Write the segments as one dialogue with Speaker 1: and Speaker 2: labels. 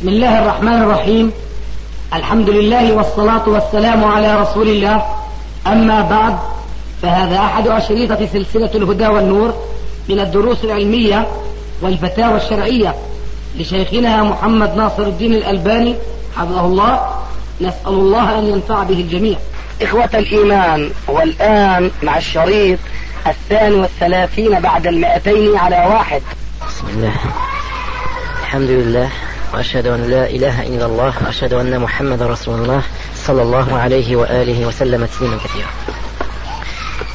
Speaker 1: بسم الله الرحمن الرحيم الحمد لله والصلاة والسلام على رسول الله أما بعد فهذا أحد أشريطة سلسلة الهدى والنور من الدروس العلمية والفتاوى الشرعية لشيخنا محمد ناصر الدين الألباني حفظه الله نسأل الله أن ينفع به الجميع إخوة الإيمان والآن مع الشريط الثاني والثلاثين بعد المائتين على واحد.
Speaker 2: بسم الله. الحمد لله. وأشهد أن لا إله إلا الله وأشهد أن محمد رسول الله صلى الله عليه وآله وسلم تسليما كثيرا.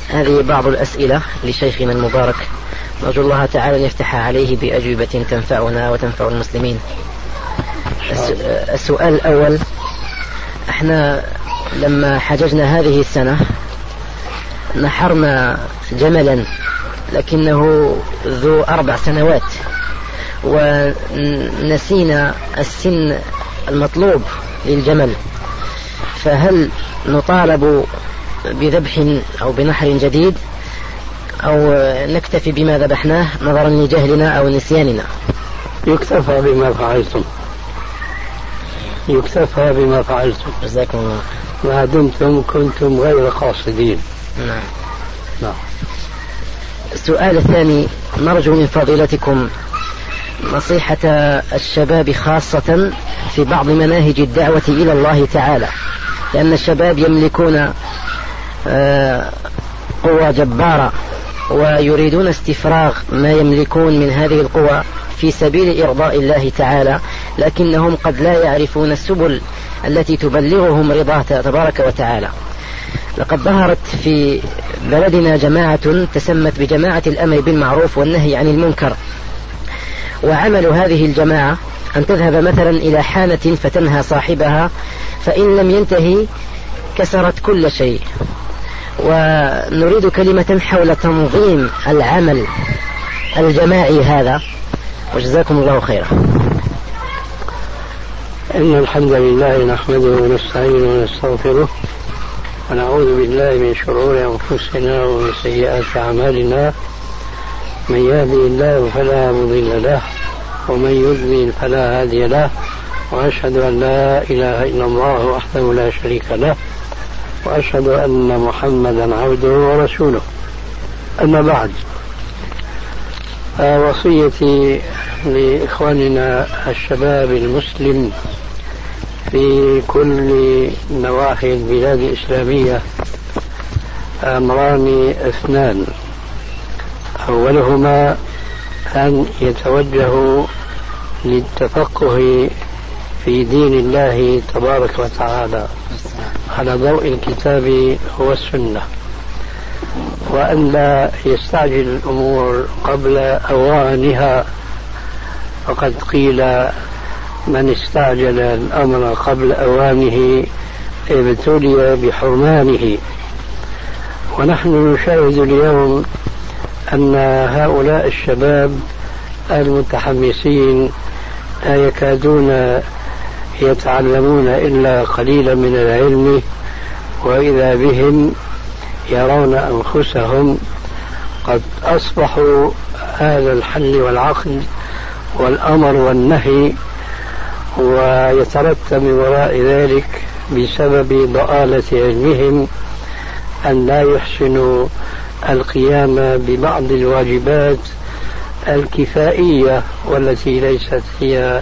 Speaker 2: هذه بعض الأسئلة لشيخنا المبارك نرجو الله تعالى أن يفتح عليه بأجوبة تنفعنا وتنفع المسلمين. السؤال الأول إحنا لما حججنا هذه السنة نحرنا جملا لكنه ذو أربع سنوات. ونسينا السن المطلوب للجمل. فهل نطالب بذبح أو بنحر جديد أو نكتفي بما ذبحناه نظرا لجهلنا أو نسياننا؟
Speaker 3: يكتفى بما فعلتم. يكتفى بما فعلتم.
Speaker 2: جزاكم الله.
Speaker 3: ما دمتم كنتم غير قاصدين.
Speaker 2: نعم.
Speaker 3: نعم.
Speaker 2: السؤال الثاني نرجو من فضيلتكم نصيحة الشباب خاصة في بعض مناهج الدعوة إلى الله تعالى. لأن الشباب يملكون آه، قوة جبارة ويريدون استفراغ ما يملكون من هذه القوى في سبيل إرضاء الله تعالى لكنهم قد لا يعرفون السبل التي تبلغهم رضاة تبارك وتعالى. لقد ظهرت في بلدنا جماعة تسمت بجماعة الأمر بالمعروف والنهي عن المنكر. وعمل هذه الجماعة أن تذهب مثلا إلى حانة فتنهى صاحبها فإن لم ينتهي كسرت كل شيء. ونريد كلمة حول تنظيم العمل الجماعي هذا. وجزاكم الله خيرا.
Speaker 3: إن الحمد لله نحمده ونستعينه ونستغفره ونعوذ بالله من شرور أنفسنا ومن سيئات أعمالنا. من يهدي الله فلا مضل له ومن يضلل فلا هادي له وأشهد أن لا إله إلا الله وحده لا شريك له وأشهد أن محمدا عبده ورسوله. أما بعد وصيتي لإخواننا الشباب المسلم في كل نواحي البلاد الإسلامية أمران اثنان. أولهما أن يتوجهوا للتفقه في دين الله تبارك وتعالى. على ضوء الكتاب والسنة وأن لا يستعجل الأمور قبل أوانها. فقد قيل من استعجل الأمر قبل أوانه ابتلي بحرمانه. ونحن نشاهد اليوم أن هؤلاء الشباب المتحمسين لا يكادون يتعلمون إلا قليلا من العلم وإذا بهم يرون أنفسهم قد أصبحوا هذا الحل والعقد والأمر والنهي ويترتب من وراء ذلك بسبب ضآلة علمهم أن لا يحسنوا القيام ببعض الواجبات الكفائية والتي ليست هي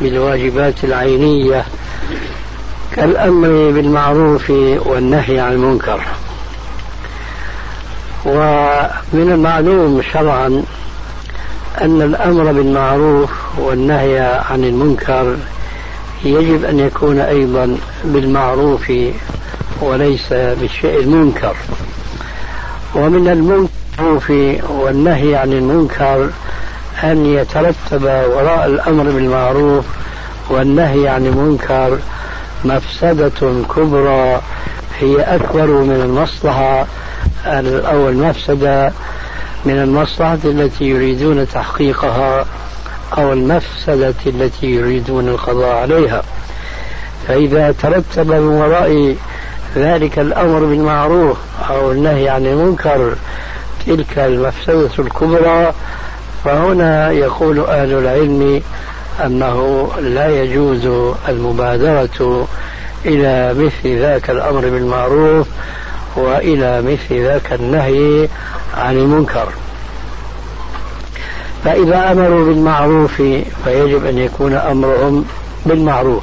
Speaker 3: بالواجبات العينية كالأمر بالمعروف والنهي عن المنكر. ومن المعلوم شرعا أن الأمر بالمعروف والنهي عن المنكر يجب أن يكون أيضا بالمعروف وليس بالشيء المنكر. ومن المعروف والنهي عن المنكر أن يترتب وراء الأمر بالمعروف والنهي عن المنكر مفسدة كبرى هي أكبر من المصلحة. أو المفسدة من المصلحة التي يريدون تحقيقها أو المفسدة التي يريدون القضاء عليها. فإذا ترتب من وراء ذلك الأمر بالمعروف أو النهي عن المنكر تلك المفسدة الكبرى. فهنا يقول أهل العلم أنه لا يجوز المبادرة إلى مثل ذاك الأمر بالمعروف وإلى مثل ذاك النهي عن المنكر. فإذا أمروا بالمعروف فيجب أن يكون أمرهم بالمعروف.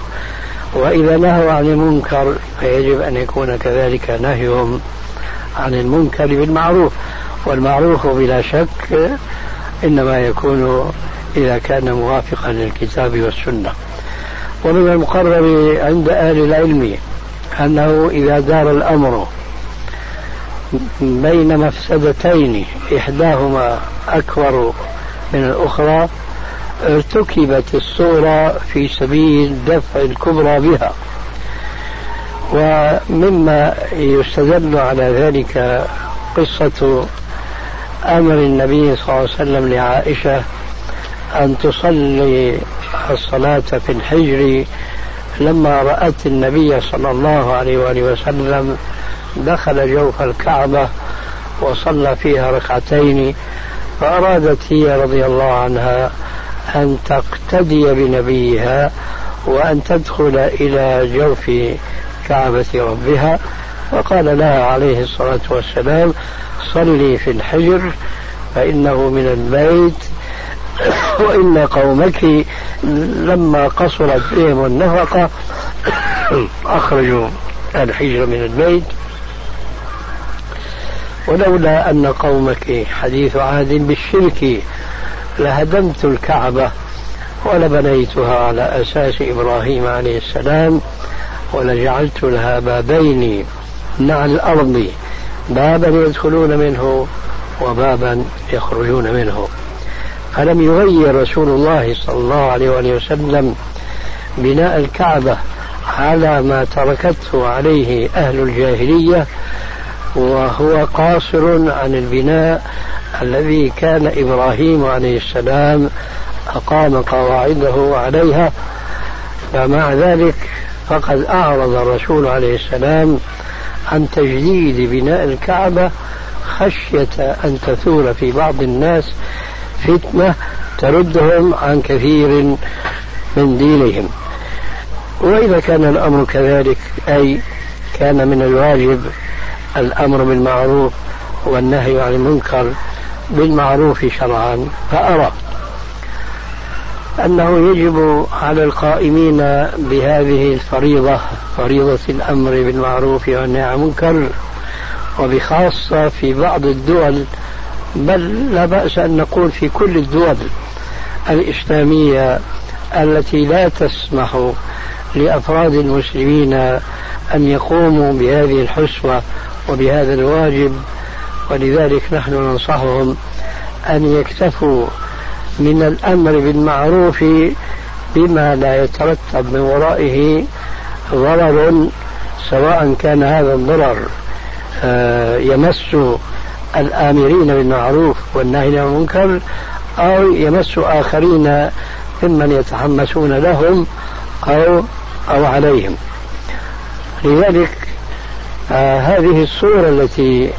Speaker 3: وإذا نهوا عن المنكر فيجب أن يكون كذلك نهيهم عن المنكر بالمعروف. والمعروف بلا شك إنما يكون إذا كان موافقا للكتاب والسنة. ومن المقرر عند أهل العلم أنه إذا دار الأمر بين مفسدتين إحداهما أكبر من الأخرى ارتكبت الصورة في سبيل دفع الكبرى بها. ومما يستدل على ذلك قصة أمر النبي صلى الله عليه وسلم لعائشة أن تصلي الصلاة في الحجر لما رأت النبي صلى الله عليه وآله وسلم دخل جوف الكعبة وصلى فيها ركعتين فأرادت هي رضي الله عنها أن تقتدي بنبيها وأن تدخل إلى جوف كعبة ربها. فقال لها عليه الصلاة والسلام صلي في الحجر فإنه من البيت وإن قومك لما قصرت بهم النفقة أخرجوا الحجر من البيت. ولولا أن قومك حديث عهد بالشرك لهدمت الكعبة ولبنيتها على أساس إبراهيم عليه السلام ولجعلت لها بابين مع الأرض. بابا يدخلون منه وبابا يخرجون منه. فلم يغير رسول الله صلى الله عليه وسلم بناء الكعبة على ما تركته عليه أهل الجاهلية وهو قاصر عن البناء الذي كان إبراهيم عليه السلام أقام قواعده عليها فمع ذلك فقد أعرض الرسول عليه السلام عن تجديد بناء الكعبة خشية أن تثور في بعض الناس فتنة تردهم عن كثير من دينهم. وإذا كان الأمر كذلك أي كان من الواجب الأمر بالمعروف والنهي عن المنكر بالمعروف شرعا فأرى أنه يجب على القائمين بهذه الفريضة فريضة الأمر بالمعروف والنهي عن المنكر وبخاصة في بعض الدول بل لا بأس أن نقول في كل الدول الإسلامية التي لا تسمح لأفراد المسلمين أن يقوموا بهذه الحسوة وبهذا الواجب. ولذلك نحن ننصحهم أن يكتفوا من الأمر بالمعروف بما لا يترتب من ورائه ضرر سواء كان هذا الضرر آه، يمس الآمرين بالمعروف والناهين عن المنكر أو يمس آخرين ممن يتحمسون لهم أو أو عليهم. لذلك آه هذه الصورة التي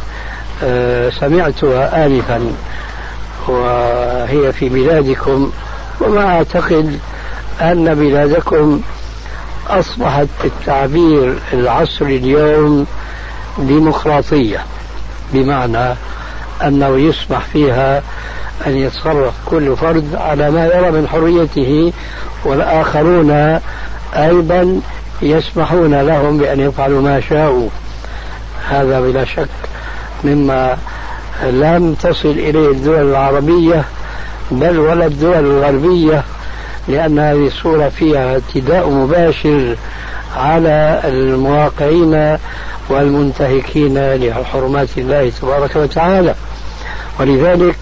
Speaker 3: سمعتها آنفا وهي في بلادكم. وما أعتقد أن بلادكم أصبحت التعبير العصري اليوم ديمقراطية بمعنى أنه يسمح فيها أن يتصرف كل فرد على ما يرى من حريته والآخرون أيضا يسمحون لهم بأن يفعلوا ما شاءوا. هذا بلا شك. مما لم تصل إليه الدول العربية بل ولا الدول الغربية لأن هذه الصورة فيها اعتداء مباشر على المواقعين والمنتهكين لحرمات الله تبارك وتعالى. ولذلك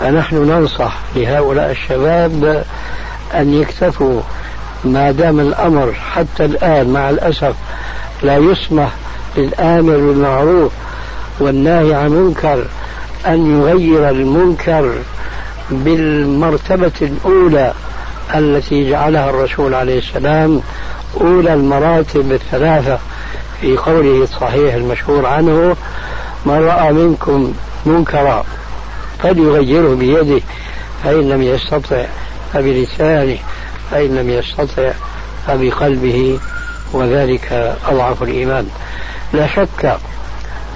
Speaker 3: فنحن ننصح لهؤلاء الشباب أن يكتفوا ما دام الأمر حتى الآن مع الأسف لا يسمح للآمر بالمعروف والناهي عن المنكر أن يغير المنكر بالمرتبة الأولى التي جعلها الرسول عليه السلام أولى المراتب الثلاثة في قوله الصحيح المشهور عنه من رأى منكم منكرا فليغيره بيده فإن لم يستطع فبلسانه فإن لم يستطع فبقلبه وذلك أضعف الإيمان. لا شك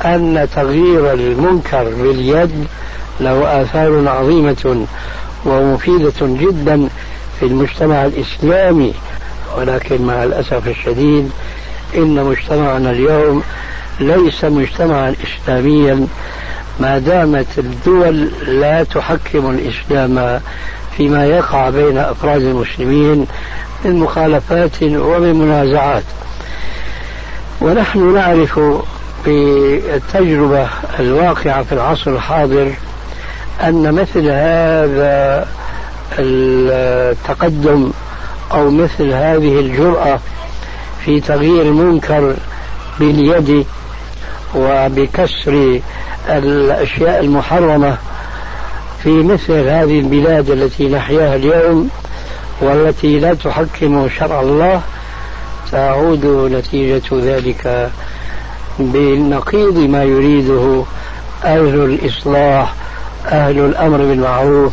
Speaker 3: أن تغيير المنكر باليد له آثار عظيمة ومفيدة جدا في المجتمع الإسلامي. ولكن مع الأسف الشديد إن مجتمعنا اليوم ليس مجتمعا إسلاميا. ما دامت الدول لا تحكم الإسلام فيما يقع بين أفراد المسلمين من مخالفات ومن منازعات. ونحن نعرف بالتجربة الواقعة في العصر الحاضر أن مثل هذا التقدم أو مثل هذه الجرأة في تغيير المنكر باليد وبكسر الأشياء المحرمة في مثل هذه البلاد التي نحياها اليوم والتي لا تحكم شرع الله تعود نتيجة ذلك بنقيض ما يريده أهل الإصلاح أهل الأمر بالمعروف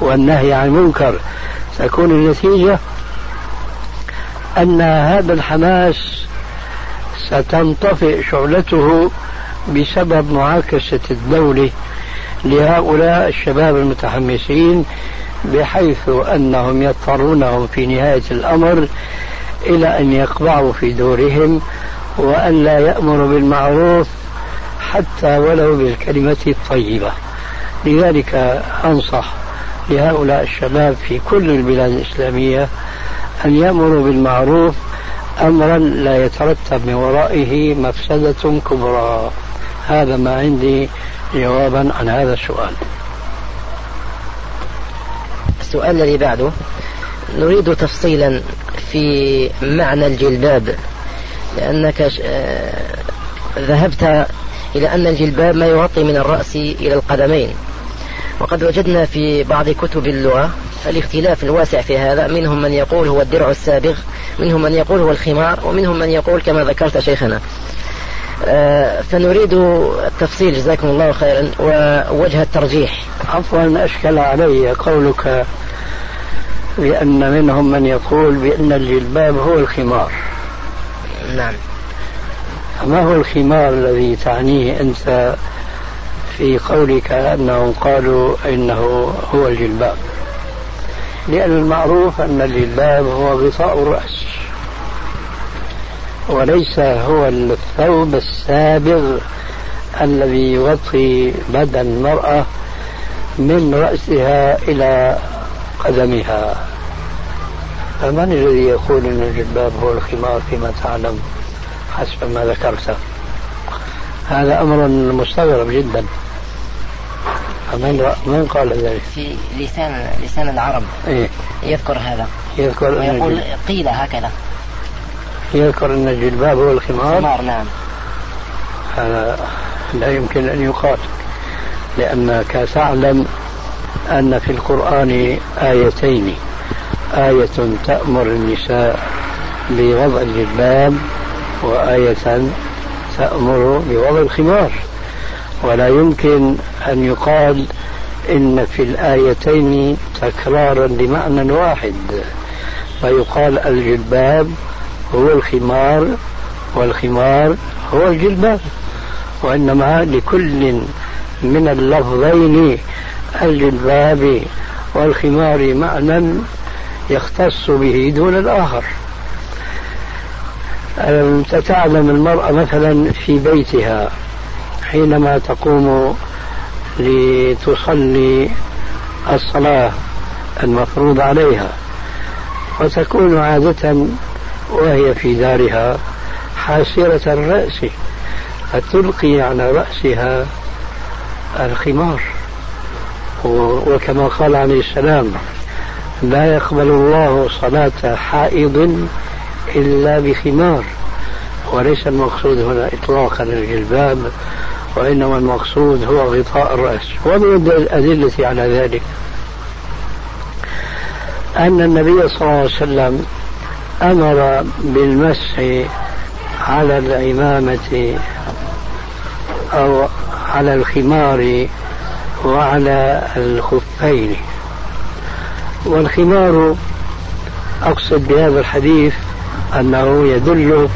Speaker 3: والنهي عن المنكر. تكون النتيجة أن هذا الحماس ستنطفئ شعلته بسبب معاكسة الدولة لهؤلاء الشباب المتحمسين بحيث أنهم يضطرونهم في نهاية الأمر إلى أن يقبعوا في دورهم وأن لا يأمروا بالمعروف حتى ولو بالكلمة الطيبة. لذلك أنصح لهؤلاء الشباب في كل البلاد الإسلامية أن يأمروا بالمعروف أمرا لا يترتب من ورائه مفسدة كبرى. هذا ما عندي جوابا عن هذا السؤال.
Speaker 2: السؤال الذي بعده نريد تفصيلا في معنى الجلباب. لأنك آه، ذهبت إلى أن الجلباب ما يغطي من الرأس إلى القدمين. وقد وجدنا في بعض كتب اللغة الاختلاف الواسع في هذا. منهم من يقول هو الدرع السابغ منهم من يقول هو الخمار ومنهم من يقول كما ذكرت شيخنا. آه، فنريد التفصيل. جزاكم الله خيرا. ووجه الترجيح.
Speaker 3: عفوا أشكل علي قولك بأن منهم من يقول بأن الجلباب هو الخمار.
Speaker 2: نعم.
Speaker 3: ما هو الخمار الذي تعنيه أنت في قولك أنهم قالوا إنه هو الجلباب؟ لأن المعروف أن الجلباب هو غطاء الرأس وليس هو الثوب السابغ الذي يغطي بدن المرأة من رأسها إلى قدمها. فمن الذي يقول أن الجلباب هو الخمار فيما تعلم؟ حسب ما ذكرت. هذا أمر مستغرب جدا. من من قال ذلك؟
Speaker 2: في لسان لسان العرب.
Speaker 3: إيه؟
Speaker 2: يذكر هذا.
Speaker 3: يذكر
Speaker 2: ويقول قيل هكذا.
Speaker 3: يذكر أن الجلباب هو الخمار؟
Speaker 2: الخمار نعم.
Speaker 3: هذا لا يمكن أن يقال لأنك تعلم أن في القرآن آيتين. آية تأمر النساء بوضع الجلباب وآية تأمر بوضع الخمار. ولا يمكن أن يقال إن في الآيتين تكرارا لمعنى واحد فيقال الجلباب هو الخمار والخمار هو الجلباب وإنما لكل من اللفظين الجلباب والخمار معنى يختص به دون الآخر. تعلم المرأة مثلا في بيتها حينما تقوم لتصلي الصلاة المفروض عليها وتكون عادة وهي في دارها حاسرة الرأس فتلقي على رأسها الخمار وكما قال عليه السلام لا يقبل الله صلاة حائض إلا بخمار وليس المقصود هنا إطلاقا الجلباب وإنما المقصود هو غطاء الرأس ومن الأدلة على ذلك أن النبي صلى الله عليه وسلم أمر بالمسح على العمامة أو على الخمار وعلى الخفين. والخمار أقصد بهذا الحديث أنه يدل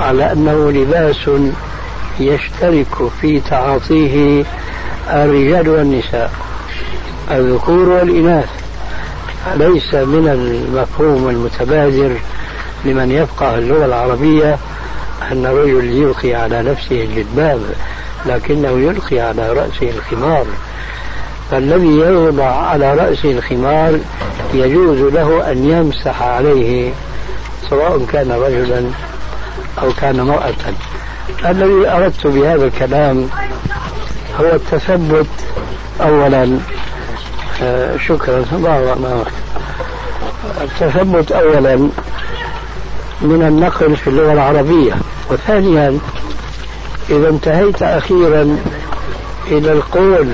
Speaker 3: على أنه لباس يشترك في تعاطيه الرجال والنساء. الذكور والإناث. ليس من المفهوم المتبادر لمن يفقه اللغة العربية أن الرجل يلقي على نفسه الجلباب لكنه يلقي على رأسه الخمار. فالذي يوضع على رأسه الخمار يجوز له أن يمسح عليه سواء كان رجلا أو كان امرأة. الذي أردت بهذا الكلام هو التثبت أولا. آه شكرا. التثبت أولا من النقل في اللغة العربية. وثانيا إذا انتهيت أخيرا إلى القول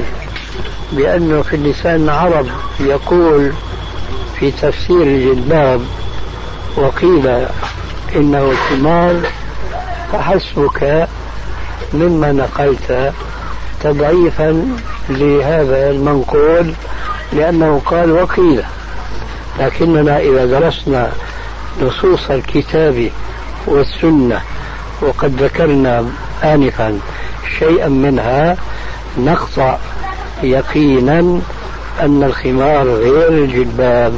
Speaker 3: بأنه في اللسان العرب يقول في تفسير الجلباب وقيل إنه ثمار فحسبك مما نقلت تضعيفا لهذا المنقول لأنه قال وقيل. لكننا إذا درسنا نصوص الكتاب والسنة وقد ذكرنا آنفا شيئا منها نقطع يقينا أن الخمار غير الجلباب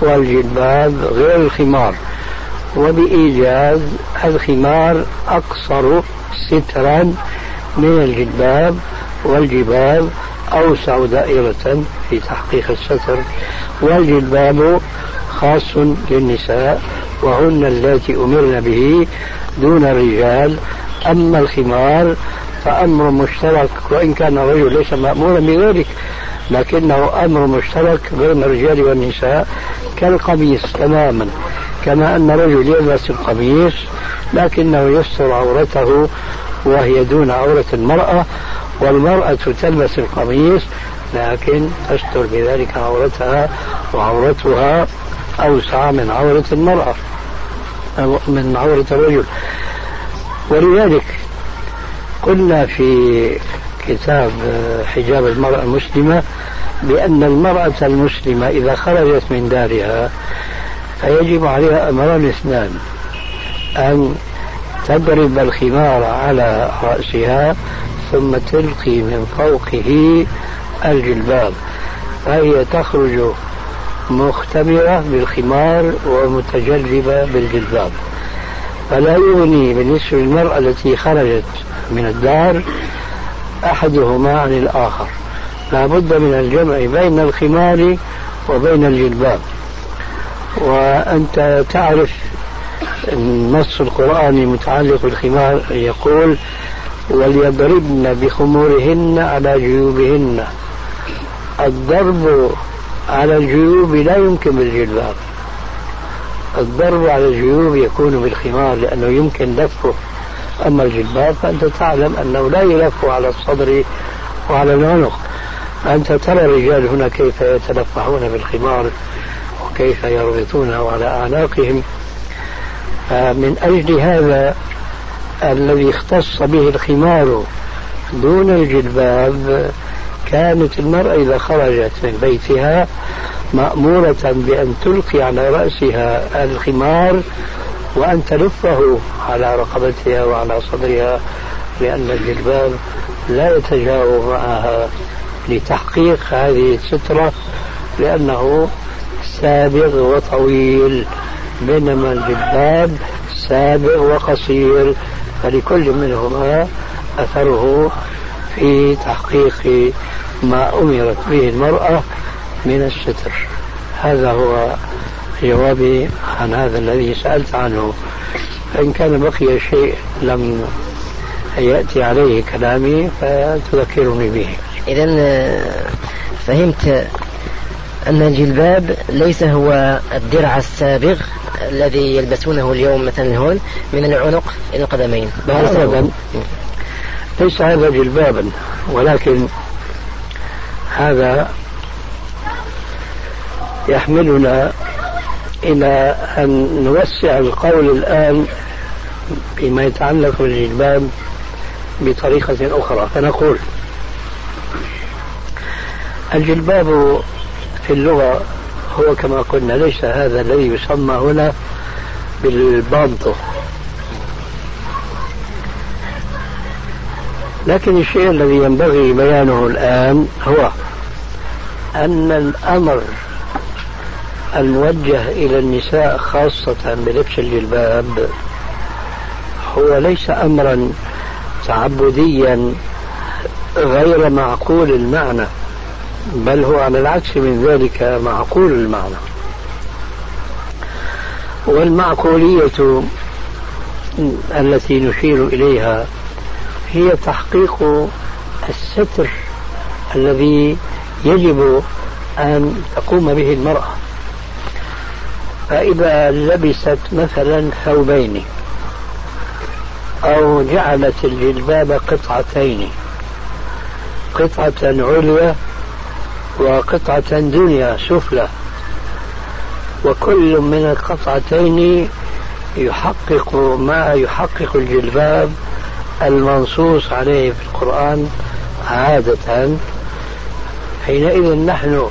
Speaker 3: والجلباب غير الخمار. وبإيجاز الخمار أقصر سترا من الجلباب والجباب أوسع دائرة في تحقيق الستر. والجلباب خاص للنساء وهن اللاتي أمرن به دون الرجال. أما الخمار فأمر مشترك وإن كان الرجل ليس مأمورا بذلك لكنه أمر مشترك بين الرجال والنساء كالقميص تماما. كما أن الرجل يلبس القميص لكنه يستر عورته وهي دون عورة المرأة والمرأة تلبس القميص لكن تستر بذلك عورتها وعورتها أوسع من عورة المرأة من عورة الرجل. ولذلك قلنا في كتاب حجاب المرأة المسلمة بأن المرأة المسلمة إذا خرجت من دارها فيجب عليها أمران اثنان أن تضرب الخمار على رأسها ثم تلقي من فوقه الجلباب فهي تخرج مختمرة بالخمار ومتجلبة بالجلباب فلا يغني بالنسبة للمرأة التي خرجت من الدار أحدهما عن الآخر. لا بد من الجمع بين الخمار وبين الجلباب. وأنت تعرف النص القرآني المتعلق بالخمار يقول وليضربن بخمورهن على جيوبهن الضرب على الجيوب لا يمكن بالجلباب. الضرب على الجيوب يكون بالخمار لأنه يمكن لفه أما الجلباب فأنت تعلم أنه لا يلف على الصدر وعلى العنق. أنت ترى الرجال هنا كيف يتلفحون بالخمار وكيف يربطونه على أعناقهم. من أجل هذا الذي اختص به الخمار دون الجلباب كانت المرأة إذا خرجت من بيتها مأمورة بأن تلقي على رأسها الخمار وأن تلفه على رقبتها وعلى صدرها لأن الجلباب لا يتجاوب معها لتحقيق هذه السترة لأنه سابغ وطويل. بينما الجلباب سابغ وقصير فلكل منهما أثره في تحقيق ما أمرت به المرأة من الستر. هذا هو جوابي عن هذا الذي سألت عنه. فإن كان بقي شيء لم يأتي عليه كلامي فتذكرني به.
Speaker 2: إذا آه، فهمت أن الجلباب ليس هو الدرع السابغ الذي يلبسونه اليوم مثلا هون من العنق إلى القدمين.
Speaker 3: أبدا. ليس هذا جلبابا ولكن هذا يحملنا إلى أن نوسع القول الآن فيما يتعلق بالجلباب بطريقة أخرى. فنقول الجلباب في اللغة هو كما قلنا ليس هذا الذي يسمى هنا بالبانطو لكن الشيء الذي ينبغي بيانه الآن هو أن الأمر الموجه إلى النساء خاصة بلبس الجلباب هو ليس أمرا تعبديا غير معقول المعنى بل هو على العكس من ذلك معقول المعنى. والمعقولية التي نشير إليها هي تحقيق الستر الذي يجب أن تقوم به المرأة. فإذا لبست مثلا ثوبين أو جعلت الجلباب قطعتين قطعة عليا وقطعة دنيا سفلى. وكل من القطعتين يحقق ما يحقق الجلباب المنصوص عليه في القرآن عادة. حينئذ نحن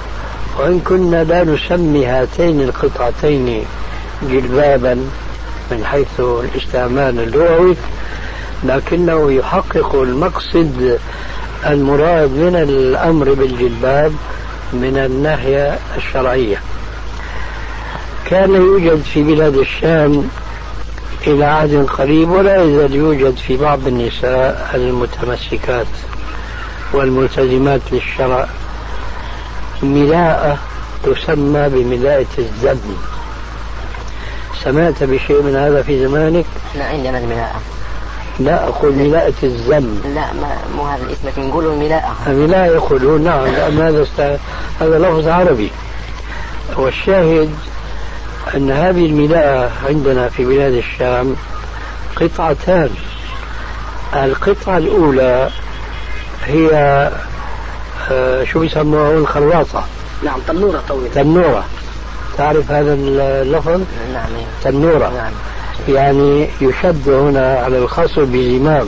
Speaker 3: وإن كنا لا نسمي هاتين القطعتين جلبابا من حيث الاستعمال اللغوي لكنه يحقق المقصد المراد من الأمر بالجلباب من الناحية الشرعية. كان يوجد في بلاد الشام إلى عهد قريب ولا يزال يوجد في بعض النساء المتمسكات والملتزمات للشرع. ملاءة تسمى بملاءة الزم. سمعت بشيء من هذا في زمانك؟
Speaker 2: لا عندنا الملاءة.
Speaker 3: لا أقول ملاءة الزم.
Speaker 2: لا ما مو هذا الاسم لكن نقول الملاءة.
Speaker 3: الملاءة يقولون نعم لأن هذا است... هذا لفظ عربي. والشاهد أن هذه الملاءة عندنا في بلاد الشام قطعتان. القطعة الأولى هي شو بيسموها الخلاصة
Speaker 2: نعم تنورة طويلة
Speaker 3: تنورة تعرف هذا اللفظ؟
Speaker 2: نعم
Speaker 3: تنورة نعم يعني يشد هنا على الخصر بزمام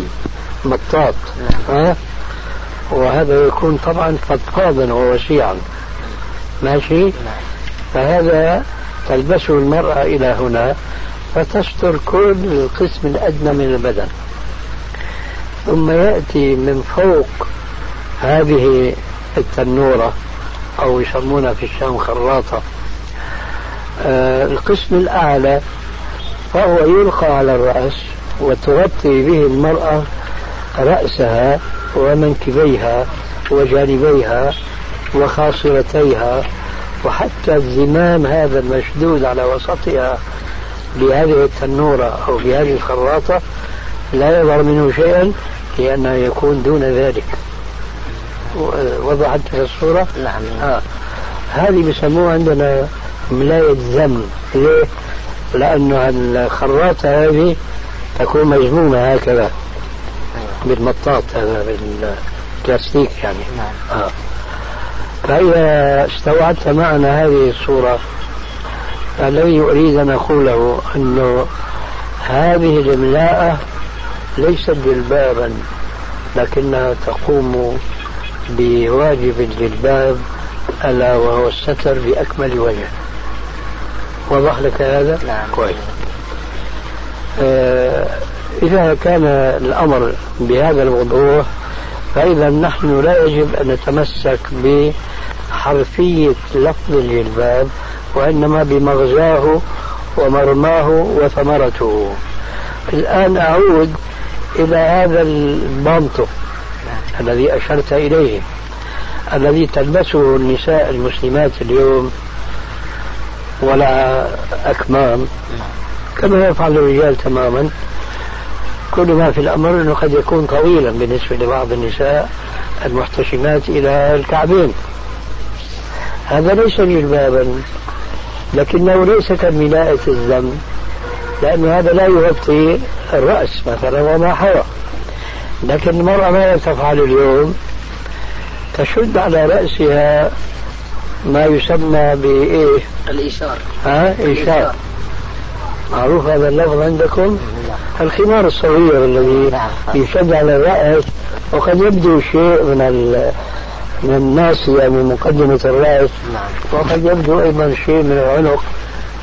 Speaker 3: مطاط نعم. ها؟ وهذا يكون طبعا فضفاضا ووسيعا ماشي؟ نعم. فهذا تلبسه المرأة إلى هنا فتستر كل القسم الأدنى من البدن ثم يأتي من فوق هذه التنورة أو يسمونها في الشام خراطة. آه القسم الأعلى فهو يلقى على الرأس وتغطي به المرأة رأسها ومنكبيها وجانبيها وخاصرتيها وحتى الزمام هذا المشدود على وسطها بهذه التنورة أو بهذه الخراطة لا يظهر منه شيئا لأنه يكون دون ذلك. وضحت الصورة؟
Speaker 2: نعم
Speaker 3: آه. هذه بسموها عندنا ملاية زم ليه؟ لأنه الخراطة هذه تكون مجمومة هكذا أيوة. بالمطاط هذا بالبلاستيك يعني نعم. آه. فإذا استوعبت معنى هذه الصورة الذي أريد أن أقوله أنه هذه الإملاءة ليست جلبابا لكنها تقوم بواجب الجلباب ألا وهو الستر بأكمل وجه. وضح لك هذا؟
Speaker 2: نعم.
Speaker 3: كويس. آه إذا كان الأمر بهذا الوضوح فإذا نحن لا يجب أن نتمسك بحرفية لفظ الجلباب وإنما بمغزاه ومرماه وثمرته. الآن أعود إلى هذا البانتو الذي أشرت إليه الذي تلبسه النساء المسلمات اليوم ولا أكمام كما يفعل الرجال تماما. كل ما في الأمر أنه قد يكون طويلا بالنسبة لبعض النساء المحتشمات إلى الكعبين. هذا ليس جلبابا لكنه ليس كملاءة الذم لأن هذا لا يغطي الرأس مثلا وما حوى. لكن المرأة ماذا تفعل اليوم تشد على رأسها ما يسمى بإيه؟
Speaker 2: الإيشار
Speaker 3: ها؟ إيشار معروف هذا اللفظ عندكم؟ الخمار الصغير الذي نعم. يشد على الرأس وقد يبدو شيء من من الناصية من مقدمة الرأس
Speaker 2: نعم.
Speaker 3: وقد يبدو أيضا شيء من العنق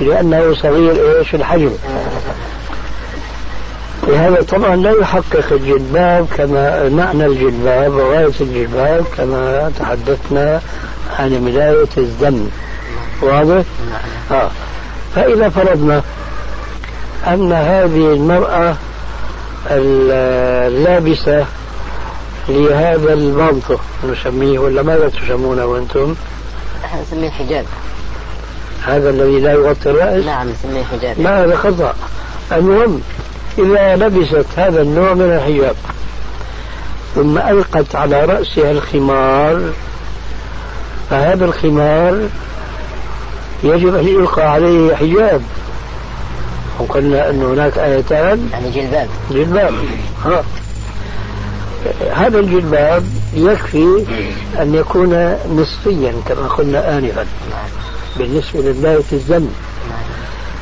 Speaker 3: لأنه صغير إيش؟ الحجم. لهذا طبعا لا يحقق الجلباب كما معنى الجلباب وغاية الجلباب كما تحدثنا عن بداية الذم واضح؟ نعم. آه. فإذا فرضنا أن هذه المرأة اللابسة لهذا المنطق نسميه ولا ماذا تسمونه أنتم؟
Speaker 2: نحن نسميه حجاب
Speaker 3: هذا الذي لا يغطي الرأس؟
Speaker 2: نعم نسميه حجاب
Speaker 3: ما هذا خطأ المهم إذا لبست هذا النوع من الحجاب ثم ألقت على رأسها الخمار فهذا الخمار يجب أن يلقى عليه حجاب. وقلنا أن هناك آيتان.
Speaker 2: يعني جلباب.
Speaker 3: جلباب. ها. هذا الجلباب يكفي أن يكون نصفيا كما قلنا آنفا بالنسبة لبداية الذنب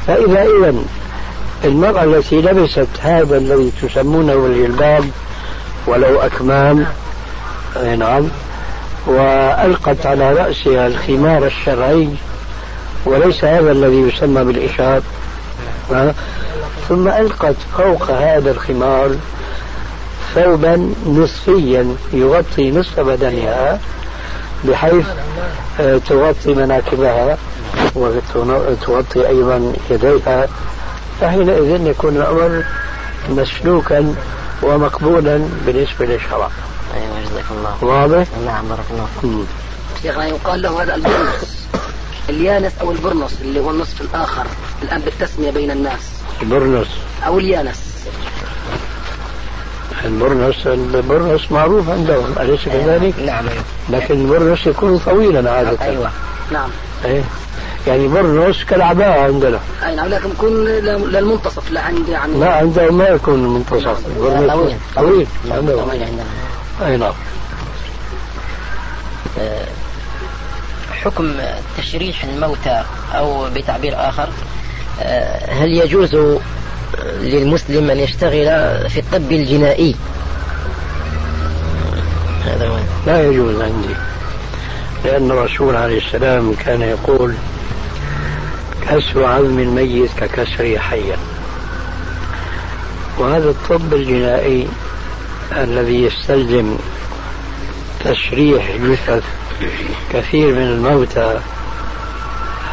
Speaker 3: فإذا إذا المرأة التي لبست هذا الذي تسمونه الجلباب ولو أكمام. نعم. وألقت على رأسها الخمار الشرعي وليس هذا الذي يسمى بالإشار ثم ألقت فوق هذا الخمار ثوبا نصفيا يغطي نصف بدنها بحيث آه، تغطي مناكبها وتغطي أيضا يديها. فحينئذ يكون الأمر مسلوكا ومقبولا بالنسبة للشرع.
Speaker 2: أيوة جزاك الله.
Speaker 3: واضح؟
Speaker 2: نعم بارك الله فيك.
Speaker 1: شيخنا يقال له هذا البرنس اليانس أو البرنس اللي هو النصف الآخر الآن بالتسمية بين الناس.
Speaker 3: البرنس
Speaker 1: أو اليانس.
Speaker 3: البرنس البرنس معروف عندهم أليس كذلك؟
Speaker 2: نعم.
Speaker 3: لكن البرنس يكون طويلا عادة.
Speaker 1: أيوة. نعم.
Speaker 3: أيه؟ يعني برنس كالعباءة عندنا.
Speaker 1: أي نعم لكن يكون للمنتصف لا عندي يعني.
Speaker 3: لا عندهم ما يكون المنتصف
Speaker 2: طويل. طويل.
Speaker 3: طويل.
Speaker 2: طويل عندنا.
Speaker 3: أي نعم.
Speaker 2: آه، حكم تشريح الموتى أو بتعبير آخر آه، هل يجوز للمسلم أن يشتغل في الطب الجنائي؟
Speaker 3: هذا هو. لا يجوز عندي لأن الرسول عليه السلام كان يقول كسر عظم الميت ككسره حيا وهذا الطب الجنائي الذي يستلزم تشريح جثث كثير من الموتى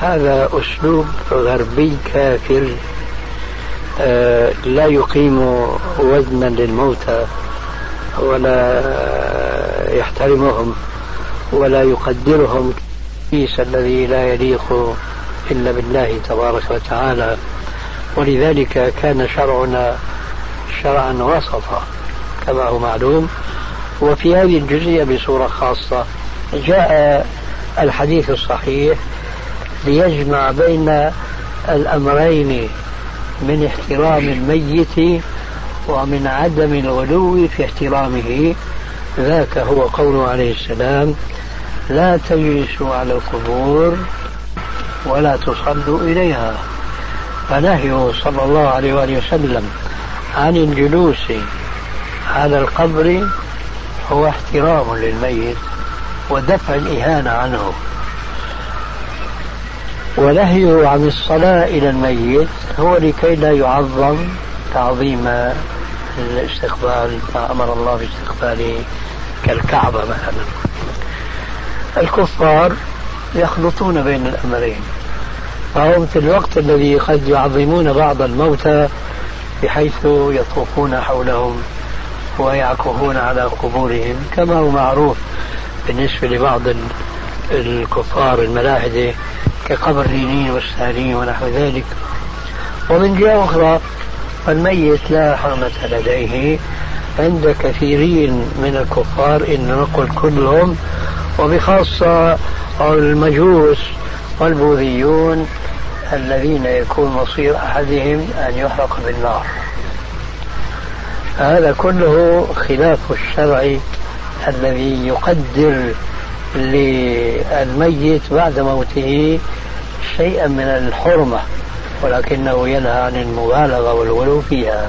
Speaker 3: هذا أسلوب غربي كافر آه، لا يقيم وزنا للموتى ولا يحترمهم ولا يقدرهم الذي لا يليق إلا بالله تبارك وتعالى ولذلك كان شرعنا شرعا وسطا كما هو معلوم. وفي هذه الجزئية بصورة خاصة جاء الحديث الصحيح ليجمع بين الأمرين من احترام الميت ومن عدم الغلو في احترامه. ذاك هو قوله عليه السلام لا تجلسوا على القبور ولا تصلوا إليها. فنهيه صلى الله عليه وآله وسلم عن الجلوس على القبر هو احترام للميت ودفع الإهانة عنه. ونهيه عن الصلاة إلى الميت هو لكي لا يعظم تعظيم الاستقبال ما أمر الله باستقباله كالكعبة مثلا. الكفار يخلطون بين الأمرين. فهم في الوقت الذي قد يعظمون بعض الموتى بحيث يطوفون حولهم ويعكفون على قبورهم كما هو معروف بالنسبة لبعض الكفار الملاحدة كقبر لينين والسارين ونحو ذلك. ومن جهة أخرى الميت لا حرمة لديه. عند كثيرين من الكفار إن نقول كلهم وبخاصة المجوس والبوذيون الذين يكون مصير أحدهم أن يحرق بالنار. هذا كله خلاف الشرع الذي يقدر للميت بعد موته شيئا من الحرمة ولكنه ينهى عن المبالغة والغلو فيها.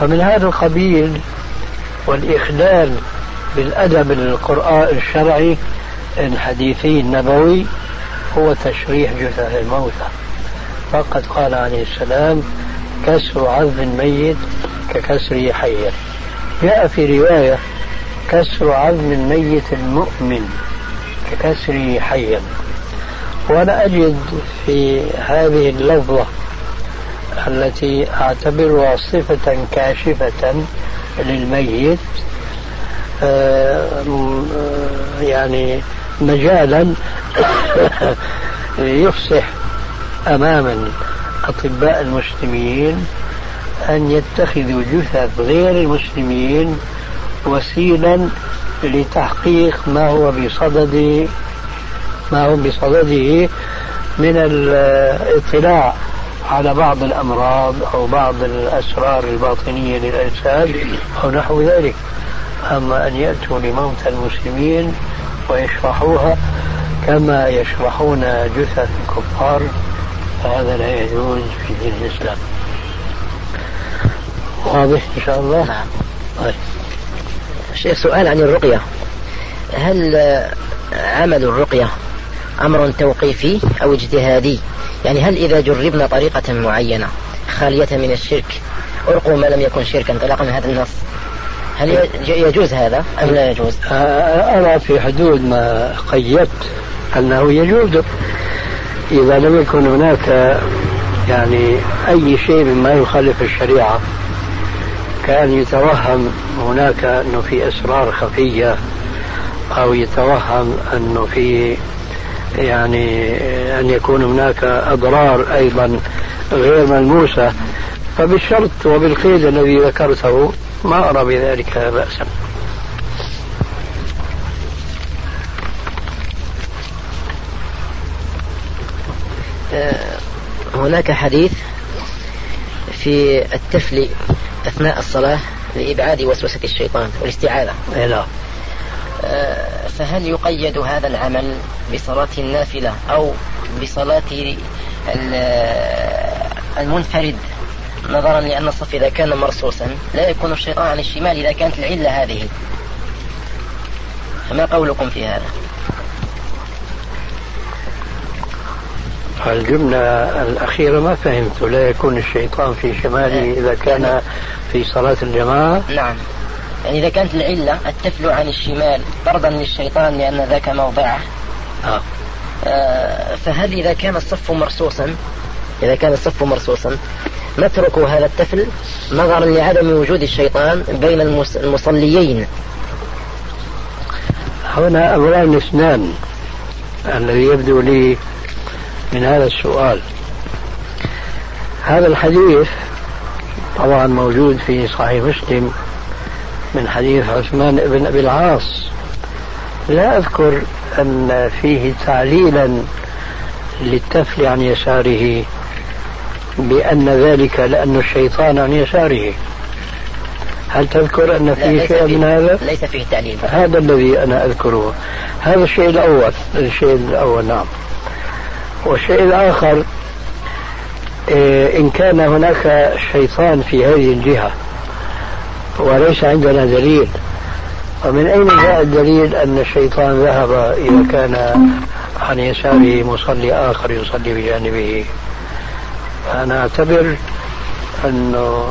Speaker 3: فمن هذا القبيل والإخلال بالأدب القرآن الشرعي الحديثي النبوي هو تشريح جثث الموتى. فقد قال عليه السلام كسر عظم الميت ككسره حيا جاء في رواية كسر عظم الميت المؤمن ككسره حيا وأنا أجد في هذه اللفظة التي أعتبرها صفة كاشفة للميت آه، يعني مجالا يفصح أمام أطباء المسلمين أن يتخذوا جثث غير المسلمين وسيلا لتحقيق ما هو بصدد ما هو بصدده من الاطلاع على بعض الأمراض أو بعض الأسرار الباطنية للأجساد أو نحو ذلك. أما أن يأتوا لموتى المسلمين ويشرحوها كما يشرحون جثث الكفار فهذا لا يجوز في دين الإسلام. واضح إن شاء الله؟
Speaker 2: نعم. طيب. شيخ سؤال عن الرقية. هل عمل الرقية أمر توقيفي أو اجتهادي؟ يعني هل إذا جربنا طريقة معينة خالية من الشرك أرقوا ما لم يكن شركا انطلاقا من هذا النص. هل يجوز هذا أم لا يجوز؟
Speaker 3: أرى في حدود ما قيدت أنه يجوز إذا لم يكن هناك يعني أي شيء مما يخالف الشريعة كأن يتوهم هناك أنه في أسرار خفية أو يتوهم أنه في يعني أن يكون هناك أضرار أيضا غير ملموسة فبالشرط وبالقيد الذي ذكرته ما أرى بذلك بأسا.
Speaker 2: آه، هناك حديث في التفل أثناء الصلاة لإبعاد وسوسة الشيطان والاستعاذة.
Speaker 3: لا. نعم.
Speaker 2: آه، فهل يقيد هذا العمل بصلاة النافلة أو بصلاة المنفرد؟ نظرا لأن الصف إذا كان مرصوصا لا يكون الشيطان عن الشمال إذا كانت العلة هذه. فما قولكم في هذا؟
Speaker 3: الجملة الأخيرة ما فهمت. لا يكون الشيطان في شمالي إذا كان في صلاة الجماعة؟
Speaker 2: نعم. يعني إذا كانت العلة التفل عن الشمال طردا للشيطان لأن ذاك موضعه.
Speaker 3: آه.
Speaker 2: آه فهل إذا كان الصف مرصوصا؟ إذا كان الصف مرصوصا نترك هذا التفل نظرا لعدم وجود الشيطان بين المصليين.
Speaker 3: هنا أمران اثنان الذي يبدو لي من هذا السؤال. هذا الحديث طبعا موجود في صحيح مسلم من حديث عثمان بن أبي العاص. لا أذكر أن فيه تعليلا للتفل عن يساره بان ذلك لأن الشيطان عن يساره. هل تذكر أن فيه شيء من هذا؟
Speaker 2: ليس فيه تعليل
Speaker 3: هذا الذي أنا أذكره. هذا الشيء الأول. الشيء الأول نعم. والشيء الآخر إيه، إن كان هناك شيطان في هذه الجهة وليس عندنا دليل. ومن أين جاء الدليل أن الشيطان ذهب إذا كان عن يساره مصلي آخر يصلي بجانبه؟ أنا أعتبر أنه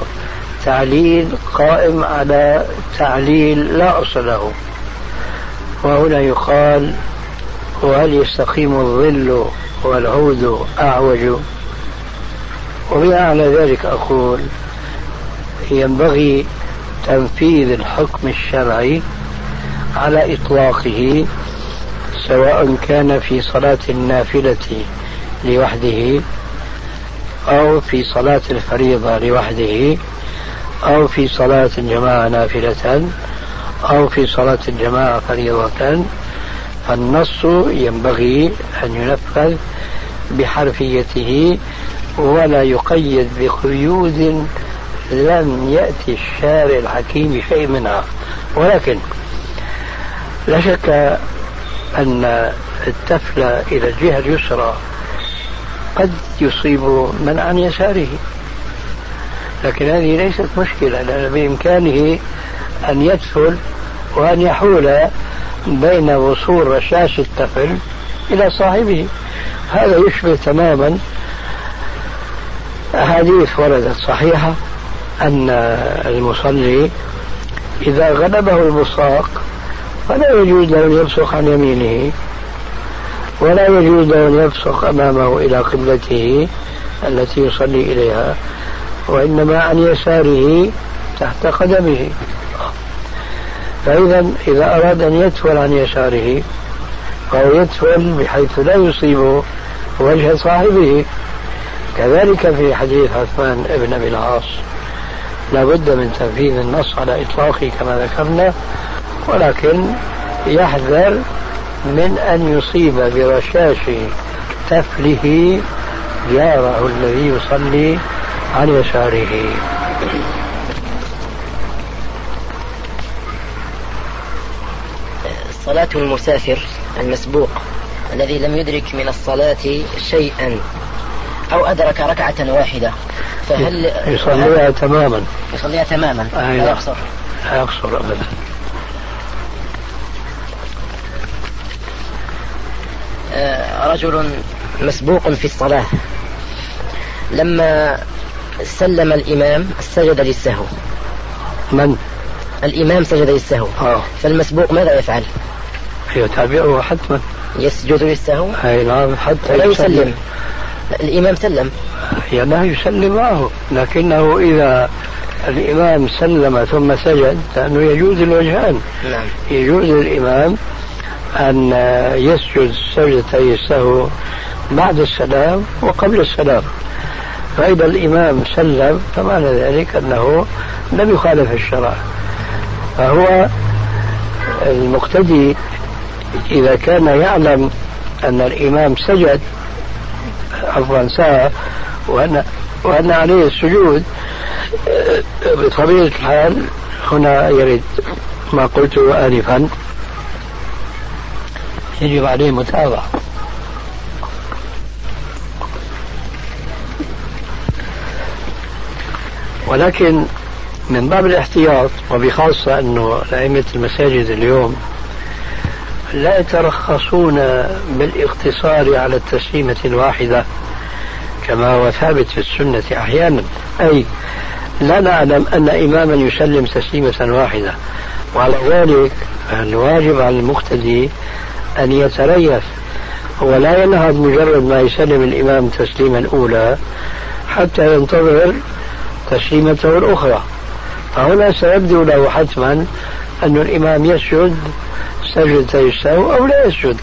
Speaker 3: تعليل قائم على تعليل لا أصل له. وهنا يقال وهل يستقيم الظل والعود أعوج؟ وبناء على ذلك أقول ينبغي تنفيذ الحكم الشرعي على إطلاقه سواء كان في صلاة النافلة لوحده أو في صلاة الفريضة لوحده أو في صلاة الجماعة نافلة أو في صلاة الجماعة فريضة. فالنص ينبغي أن ينفذ بحرفيته ولا يقيد بقيود لم يأتي الشارع الحكيم شيء منها. ولكن لا شك أن التفل إلى الجهة اليسرى قد يصيب من عن يساره. لكن هذه ليست مشكلة لأن بإمكانه أن يدخل وأن يحول بين وصول رشاش الطفل إلى صاحبه. هذا يشبه تماما أحاديث وردت صحيحة أن المصلي إذا غلبه البصاق فلا يجوز له أن يبصق عن يمينه. ولا يجوز له أن يبصق أمامه إلى قبلته التي يصلي إليها وإنما عن يساره تحت قدمه. فإذا إذا أراد أن يتول عن يساره فهو يتول بحيث لا يصيب وجه صاحبه كذلك في حديث عثمان بن أبي العاص لا بد من تنفيذ النص على إطلاقه كما ذكرنا ولكن يحذر من أن يصيب برشاش تفله جاره الذي يصلي عن يساره.
Speaker 2: صلاة المسافر المسبوق الذي لم يدرك من الصلاة شيئا أو أدرك ركعة واحدة
Speaker 3: فهل يصليها تماما.
Speaker 2: يصليها تماما؟
Speaker 3: لا يقصر. لا يقصر أبدا.
Speaker 2: رجل مسبوق في الصلاة لما سلم الإمام سجد للسهو
Speaker 3: من؟
Speaker 2: الإمام سجد للسهو
Speaker 3: آه.
Speaker 2: فالمسبوق ماذا يفعل؟
Speaker 3: يتابعه حتما
Speaker 2: يسجد للسهو؟
Speaker 3: أي نعم حتى
Speaker 2: لا يسلم. يسلم الإمام سلم
Speaker 3: يا لا يسلم معه لكنه إذا الإمام سلم ثم سجد لأنه يجوز الوجهان
Speaker 2: نعم.
Speaker 3: يجوز للإمام أن يسجد سجدتي السهو بعد السلام وقبل السلام. فإذا الإمام سلم فمعنى ذلك أنه لم يخالف الشرع. فهو المقتدي إذا كان يعلم أن الإمام سجد عفوا ساعة وأن وأن عليه السجود بطبيعة الحال هنا يرد ما قلته آنفا. يجب عليه متابعة. ولكن من باب الاحتياط وبخاصة أنه أئمة المساجد اليوم لا يترخصون بالاقتصار على التسليمة الواحدة كما هو ثابت في السنة أحيانا. أي لا نعلم أن إماما يسلم تسليمة واحدة وعلى ذلك الواجب على المقتدي أن يتريث ولا ينهض مجرد ما يسلم الإمام تسليما أولى حتى ينتظر تسليمته الأخرى. فهنا سيبدو له حتما أن الإمام يسجد سجدتي السهو أو لا يسجد.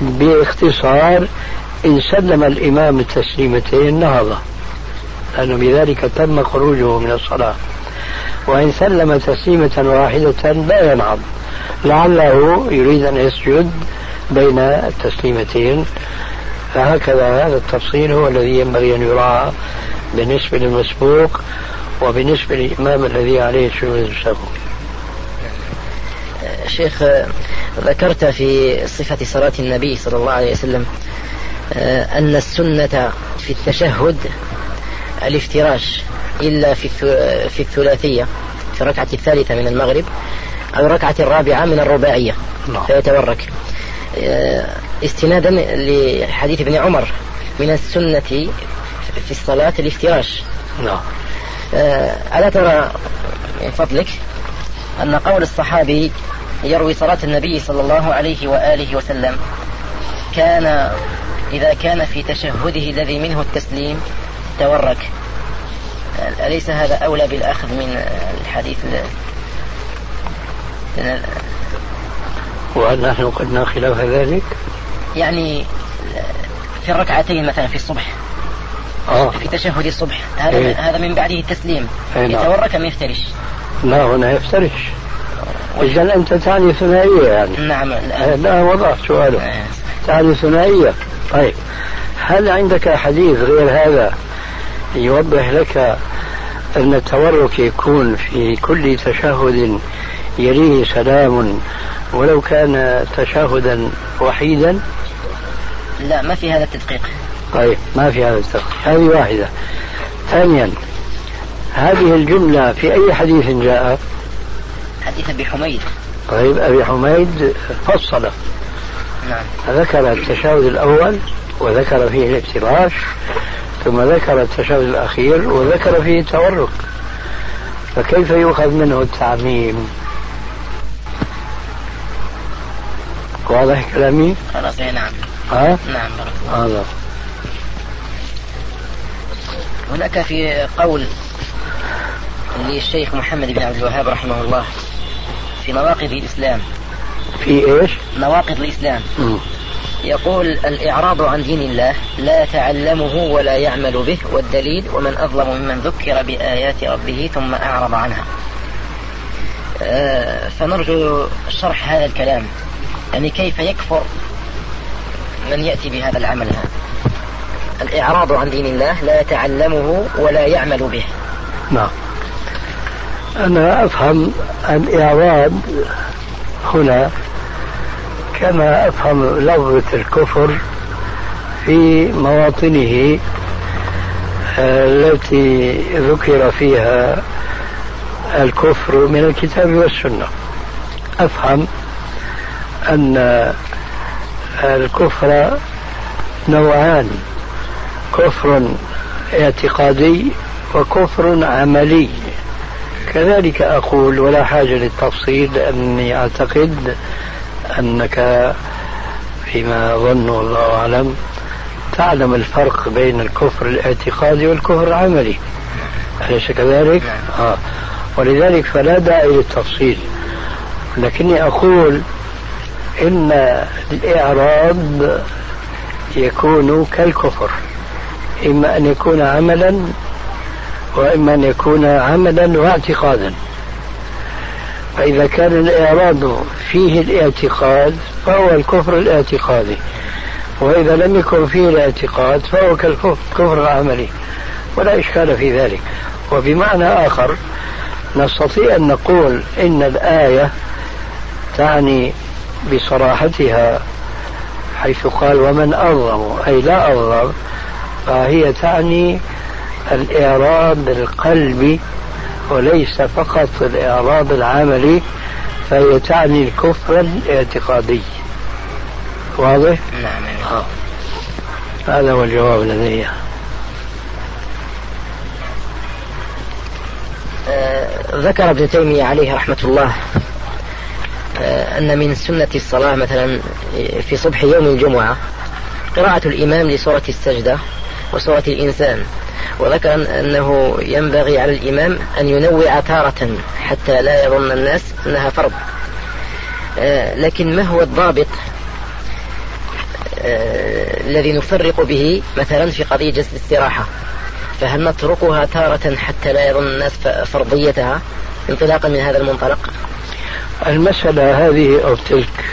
Speaker 3: باختصار إن سلم الإمام التسليمتين نهض لأنه بذلك تم خروجه من الصلاة. وإن سلم تسليمة واحدة لا ينهض. لعله يريد أن يسجد بين التسليمتين فهكذا هذا التفصيل هو الذي ينبغي أن يراعى بالنسبة للمسبوق وبالنسبة للإمام الذي عليه سجود السهو
Speaker 2: شيخ ذكرت في صفة صلاة النبي صلى الله عليه وسلم آه، أن السنة في التشهد الافتراش إلا في في الثلاثية في الركعة الثالثة من المغرب أو الركعة الرابعة من الرباعية. نعم. فيتورك آه، استنادا لحديث ابن عمر من السنة في الصلاة الافتراش.
Speaker 3: نعم.
Speaker 2: آه، ألا ترى من فضلك أن قول الصحابي يروي صلاة النبي صلى الله عليه وآله وسلم كان إذا كان في تشهده الذي منه التسليم تورك. أليس هذا أولى بالأخذ من الحديث
Speaker 3: وهل نحن قلنا خلاف ذلك؟
Speaker 2: يعني في الركعتين مثلا في الصبح
Speaker 3: آه.
Speaker 2: في تشهد الصبح هذا إيه؟ هذا من بعده التسليم نعم. يتورك أم يفترش؟
Speaker 3: لا هنا يفترش إذا أنت تعني ثنائية يعني
Speaker 2: نعم
Speaker 3: لا وضعت سؤاله آه. تعني ثنائية طيب هل عندك حديث غير هذا يوضح لك أن التورك يكون في كل تشهد يليه سلام. ولو كان تشهدا وحيدا.
Speaker 2: لا ما في هذا التدقيق.
Speaker 3: طيب ما في هذا التدقيق. هذه واحدة. ثانيا هذه الجملة في أي حديث جاءت
Speaker 2: حديث أبي حميد.
Speaker 3: طيب أبي حميد فصل. نعم. ذكر التشهد الأول وذكر فيه الافتراش ثم ذكر التشهد الأخير وذكر فيه التورك فكيف يؤخذ منه التعميم؟ واضح كلامي؟
Speaker 2: خلاص نعم
Speaker 3: ها؟
Speaker 2: نعم هذا هناك في قول للشيخ محمد بن عبد الوهاب رحمه الله في نواقض الإسلام
Speaker 3: في إيش؟
Speaker 2: نواقض الإسلام م. يقول الإعراض عن دين الله لا يتعلمه ولا يعمل به والدليل ومن أظلم ممن ذكر بآيات ربه ثم أعرض عنها آه، فنرجو شرح هذا الكلام. يعني كيف يكفر من يأتي بهذا العمل هذا؟ الإعراض عن دين الله لا يتعلمه ولا يعمل به.
Speaker 3: نعم. أنا أفهم الإعراض هنا كما أفهم لفظة الكفر في مواطنه آه، التي ذكر فيها الكفر من الكتاب والسنة. أفهم أن الكفر نوعان كفر اعتقادي وكفر عملي كذلك أقول ولا حاجة للتفصيل لأني أعتقد أنك فيما أظن والله أعلم تعلم الفرق بين الكفر الاعتقادي والكفر العملي أليس كذلك؟ آه. ولذلك فلا داعي للتفصيل لكني أقول إن الإعراض يكون كالكفر إما أن يكون عملا وإما أن يكون عملا واعتقادا. فإذا كان الإعراض فيه الاعتقاد فهو الكفر الاعتقادي. وإذا لم يكن فيه الاعتقاد فهو كالكفر العملي ولا إشكال في ذلك. وبمعنى آخر نستطيع أن نقول إن الآية تعني بصراحتها حيث قال ومن أظلم أي لا أظلم فهي تعني الإعراض القلبي وليس فقط الإعراض العملي فهي تعني الكفر الاعتقادي واضح؟
Speaker 2: نعم
Speaker 3: آه. هذا هو الجواب لدي
Speaker 2: آه ذكر ابن تيمية عليه رحمة الله أن من سنة الصلاة مثلا في صبح يوم الجمعة قراءة الإمام لسورة السجدة وسورة الإنسان. وذكر أنه ينبغي على الإمام أن ينوع تارة حتى لا يظن الناس أنها فرض. آه، لكن ما هو الضابط آه، الذي نفرق به مثلا في قضية جلسة الاستراحة؟ فهل نتركها تارة حتى لا يظن الناس فرضيتها انطلاقا من هذا المنطلق؟
Speaker 3: المسألة هذه أو تلك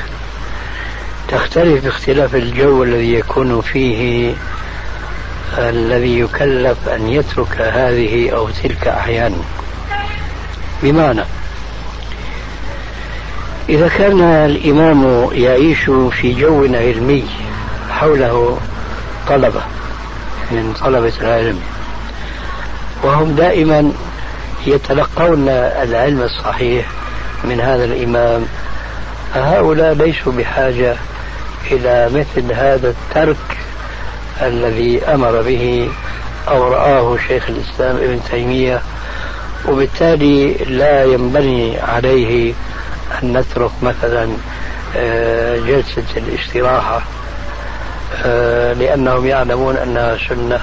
Speaker 3: تختلف باختلاف الجو الذي يكون فيه الذي يكلف أن يترك هذه أو تلك أحيانا. بمعنى إذا كان الإمام يعيش في جو علمي حوله طلبة من طلبة العلم وهم دائما يتلقون العلم الصحيح من هذا الإمام فهؤلاء ليسوا بحاجة إلى مثل هذا الترك الذي أمر به أو رآه شيخ الإسلام ابن تيمية وبالتالي لا ينبني عليه أن نترك مثلا آه، جلسة الاستراحة آه، لأنهم يعلمون أنها سنة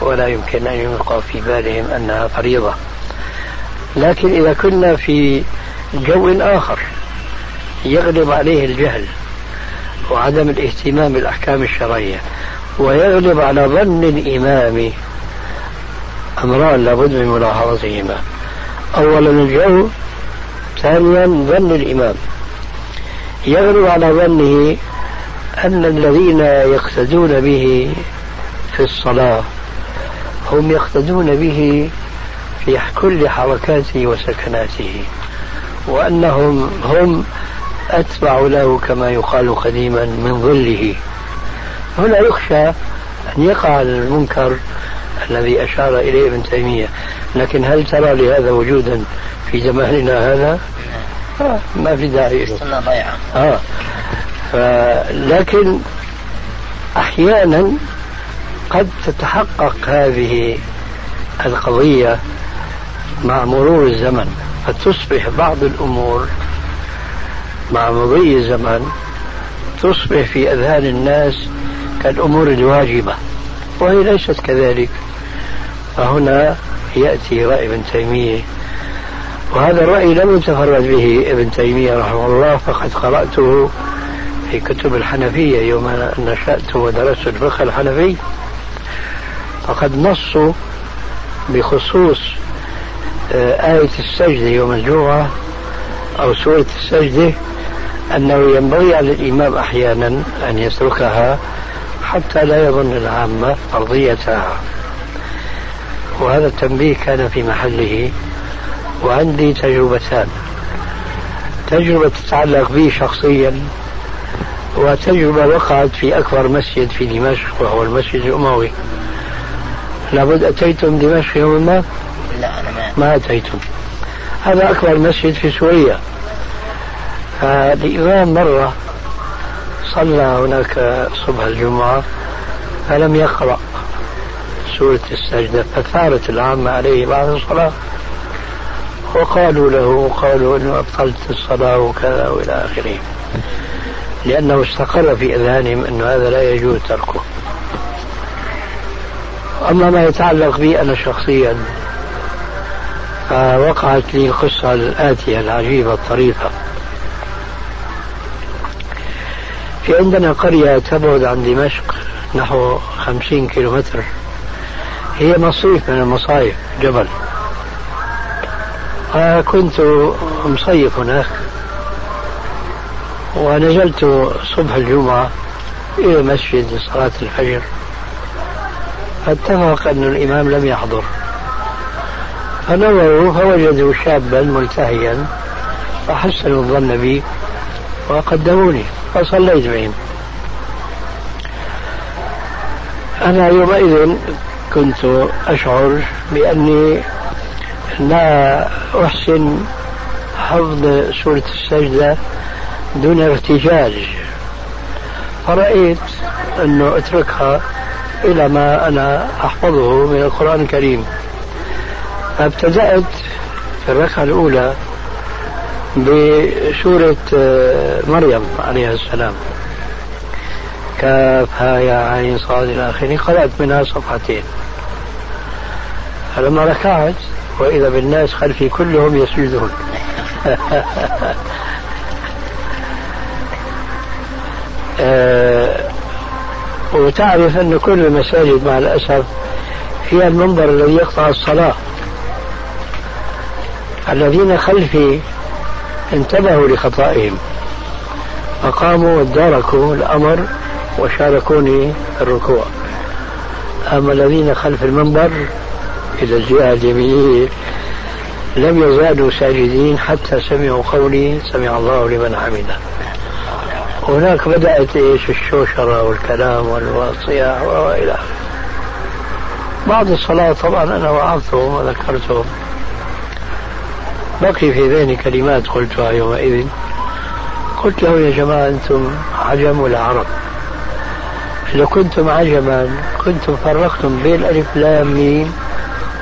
Speaker 3: ولا يمكن أن يلقى في بالهم أنها فريضة. لكن إذا كنا في جو آخر يغلب عليه الجهل وعدم الاهتمام بالأحكام الشرعية ويغلب على ظن الإمام أمران لابد من ملاحظتهما. أولا الجو ثانيا ظن الإمام. يغلب على ظنه أن الذين يقتدون به في الصلاة هم يقتدون به في كل حركاته وسكناته. وأنهم هم أتبع له كما يقال قديما من ظله. هنا يخشى أن يقع المنكر الذي أشار إليه ابن تيمية. لكن هل ترى لهذا وجودا في زماننا هذا؟ آه ما في داعي.
Speaker 2: ضيعة
Speaker 3: آه. لكن أحيانا قد تتحقق هذه القضية مع مرور الزمن فتصبح بعض الأمور مع مضي الزمن تصبح في أذهان الناس كالأمور الواجبة وهي ليست كذلك. فهنا يأتي رأي ابن تيمية وهذا الرأي لم يتفرد به ابن تيمية رحمه الله فقد قرأته في كتب الحنفية يوم نشأت ودرست الفقه الحنفي. فقد نصوا بخصوص آية السجدة يوم الجمعة أو سورة السجدة أنه ينبغي على الإمام أحيانا أن يتركها حتى لا يظن العامة فرضيتها وهذا التنبيه كان في محله وعندي تجربتان. تجربة تتعلق بي شخصيا وتجربة وقعت في أكبر مسجد في دمشق وهو المسجد الأموي. لابد أتيتم دمشق يوما ما؟
Speaker 2: لا أنا ما
Speaker 3: أتيتم هذا أكبر مسجد في سوريا. فالإمام مرة صلى هناك صبح الجمعة فلم يقرأ سورة السجدة فثارت العامة عليه بعد الصلاة. وقالوا له قالوا إنه أبطلت الصلاة وكذا وإلى آخره. لأنه استقر في اذهانهم إنه هذا لا يجوز تركه. أما ما يتعلق بي أنا شخصيا فوقعت لي القصة الآتية العجيبة الطريفة. في عندنا قرية تبعد عن دمشق نحو خمسين كيلومتر. هي مصيف من المصايف جبل. فكنت مصيف هناك. ونزلت صبح الجمعة إلى مسجد صلاة الفجر. فاتفق أن الإمام لم يحضر. فنظروا فوجدوا شابا ملتهيا فحسنوا الظن بي وقدموني فصليت بهم. أنا يومئذ كنت أشعر بأني لا أحسن حفظ سورة السجدة دون ارتجاج فرأيت أنه أتركها إلى ما أنا أحفظه من القرآن الكريم. فابتدأت في الركعة الأولى بسورة مريم عليها السلام. كاف ها يا عين صاد إلى آخره قرأت منها صفحتين. فلما ركعت وإذا بالناس خلفي كلهم يسجدون. آه، وتعرف أن كل المساجد مع الأسف فيها المنبر الذي يقطع الصلاة. الذين خلفي انتبهوا لخطائهم. فقاموا واداركوا الأمر وشاركوني الركوع. أما الذين خلف المنبر إلى الجهة اليمينية لم يزالوا ساجدين حتى سمعوا قولي سمع الله لمن حمده. هناك بدأت إيش الشوشرة والكلام والصياح وإلى بعد الصلاة طبعا أنا وعظتهم وذكرتهم. بقي في ذهني كلمات قلتها يومئذ. قلت له يا جماعة أنتم عجم ولا عرب إذا كنتم عجما كنتم فرقتم بين ألف لام ميم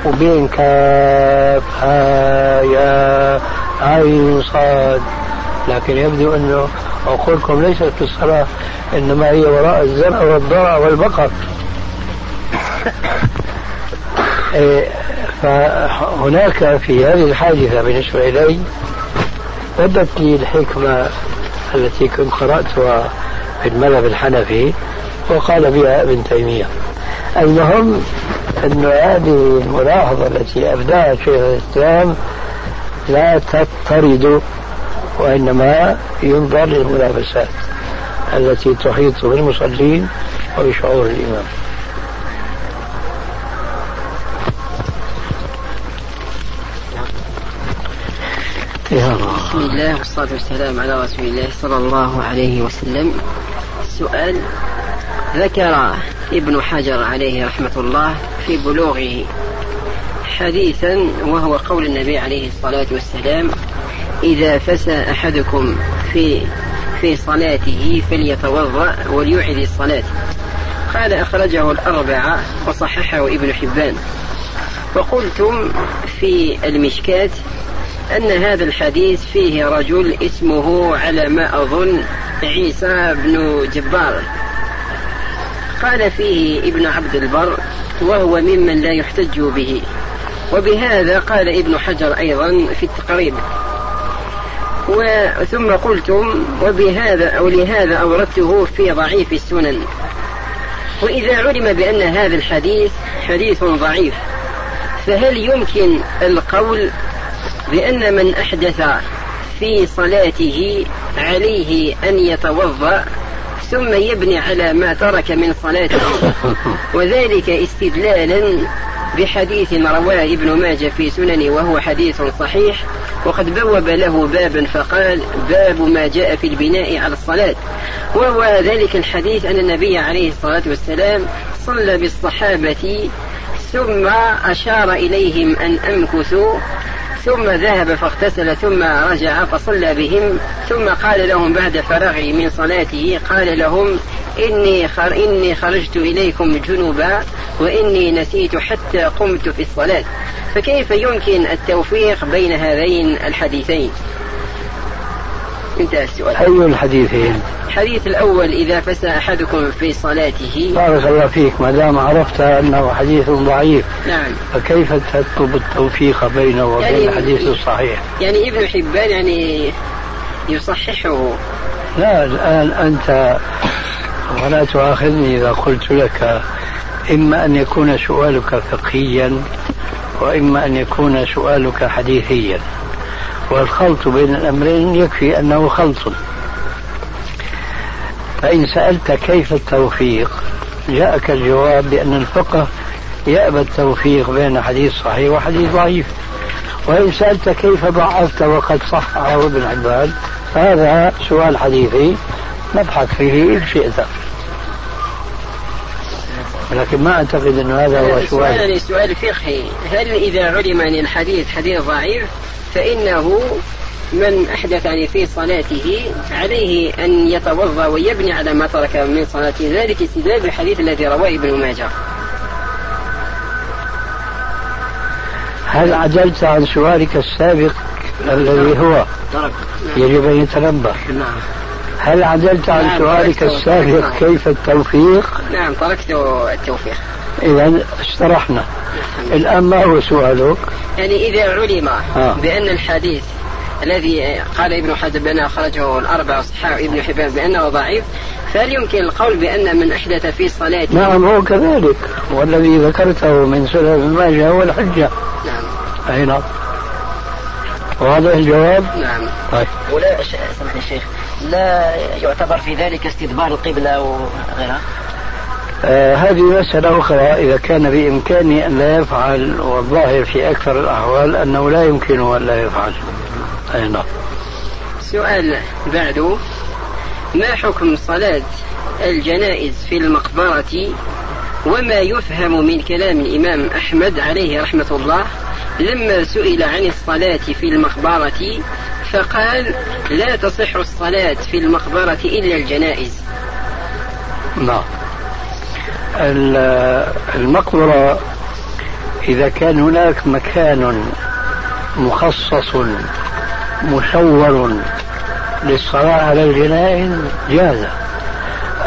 Speaker 3: وبين كاف ها يا عين صاد. لكن يبدو أنه عقولكم ليست في الصلاة إنما هي وراء الزرع والضرع والبقر. إيه، فهناك في هذه الحادثة بالنسبة إلي بدت لي الحكمة التي كنت قرأتها في المذهب الحنفي وقال بها ابن تيمية. المهم أن هذه الملاحظة التي أبداها شيخ الإسلام لا تضطرد وإنما ينظر للملابسات التي تحيط بالمصلين وبشعور الإمام.
Speaker 2: بسم الله والصلاة والسلام على رسول الله صلى الله عليه وسلم. السؤال ذكر ابن حجر عليه رحمة الله في بلوغه حديثا وهو قول النبي عليه الصلاة والسلام
Speaker 4: إذا فسى أحدكم في في صلاته فليتوضأ وليعد الصلاة. قال أخرجه الأربعة وصححه ابن حبان. وقلتم في المشكات أن هذا الحديث فيه رجل اسمه على ما أظن عيسى بن جبار. قال فيه ابن عبد البر وهو ممن لا يحتج به. وبهذا قال ابن حجر أيضا في التقريب. ثم قلتم وبهذا أو لهذا أوردته في ضعيف السنن. وإذا علم بأن هذا الحديث حديث ضعيف فهل يمكن القول بأن من أحدث في صلاته عليه أن يتوضأ ثم يبني على ما ترك من صلاته. وذلك استدلالا بحديث رواه ابن ماجه في سننه وهو حديث صحيح. وقد بوب له بابا فقال باب ما جاء في البناء على الصلاة وهو ذلك الحديث أن النبي عليه الصلاة والسلام صلى بالصحابة ثم أشار إليهم أن أمكثوا ثم ذهب فاغتسل ثم رجع فصلى بهم. ثم قال لهم بعد فراغه من صلاته قال لهم إني, خر إني خرجت إليكم جنبا وإني نسيت حتى قمت في الصلاة. فكيف يمكن التوفيق بين هذين الحديثين؟
Speaker 3: السؤال أي الحديثين؟
Speaker 4: الحديث الأول إذا فسى أحدكم في صلاته.
Speaker 3: بارك الله فيك. ما دام عرفت أنه حديث ضعيف
Speaker 4: نعم.
Speaker 3: فكيف تطلب التوفيق بينه وبين يعني الحديث الصحيح؟
Speaker 4: يعني ابن حبان يعني يصححه.
Speaker 3: لا الآن أنت ولا تؤاخذني إذا قلت لك إما أن يكون سؤالك فقهيا وإما أن يكون سؤالك حديثيا. والخلط بين الأمرين يكفي أنه خلط. فإن سألت كيف التوفيق جاءك الجواب بأن الفقه يأبى التوفيق بين حديث صحيح وحديث ضعيف. وإن سألت كيف ضعفت وقد صححه ابن عباد فهذا سؤال حديثي نبحث فيه إن شئت. لكن ما أعتقد أن هذا هو سؤال.
Speaker 4: سؤال سؤال فقهي. هل إذا علم أن الحديث حديث ضعيف فإنه من أحدث يعني في صلاته عليه أن يتوضأ ويبني على ما ترك من صلاته. ذلك استدلال بالحديث الذي رواه ابن ماجه.
Speaker 3: هل عجلت عن سؤالك السابق الذي هو؟ يجب أن يتنبه. نعم. هل عجلت عن نعم سؤالك السابق نعم. كيف التوفيق؟
Speaker 4: نعم تركت التوفيق
Speaker 3: إذا استرحنا الآن ما هو سؤالك؟
Speaker 4: يعني إذا علم آه. بأن الحديث الذي قال ابن حجر بأنه أخرجه الأربعة صحاح ابن حبان بأنه ضعيف فهل يمكن القول بأن من أحدث في صلاته
Speaker 3: نعم هو كذلك والذي ذكرته من سنة ابن ماجه هو الحجة نعم أي نعم واضح الجواب؟
Speaker 4: نعم
Speaker 2: طيب ولا سمحني الشيخ لا يعتبر في ذلك استدبار القبلة وغيرها؟
Speaker 3: آه هذه مسألة أخرى. إذا كان بإمكاني أن لا يفعل والظاهر في أكثر الأحوال أنه لا يمكنه أن لا يفعل. أي نعم.
Speaker 4: سؤال بعده ما حكم صلاة الجنائز في المقبرة وما يفهم من كلام الإمام أحمد عليه رحمة الله؟ لما سئل عن الصلاة في المقبرة فقال لا تصح الصلاة في المقبرة إلا الجنائز.
Speaker 3: نعم. المقبرة إذا كان هناك مكان مخصص مشور للصلاة على الجنائز جاز.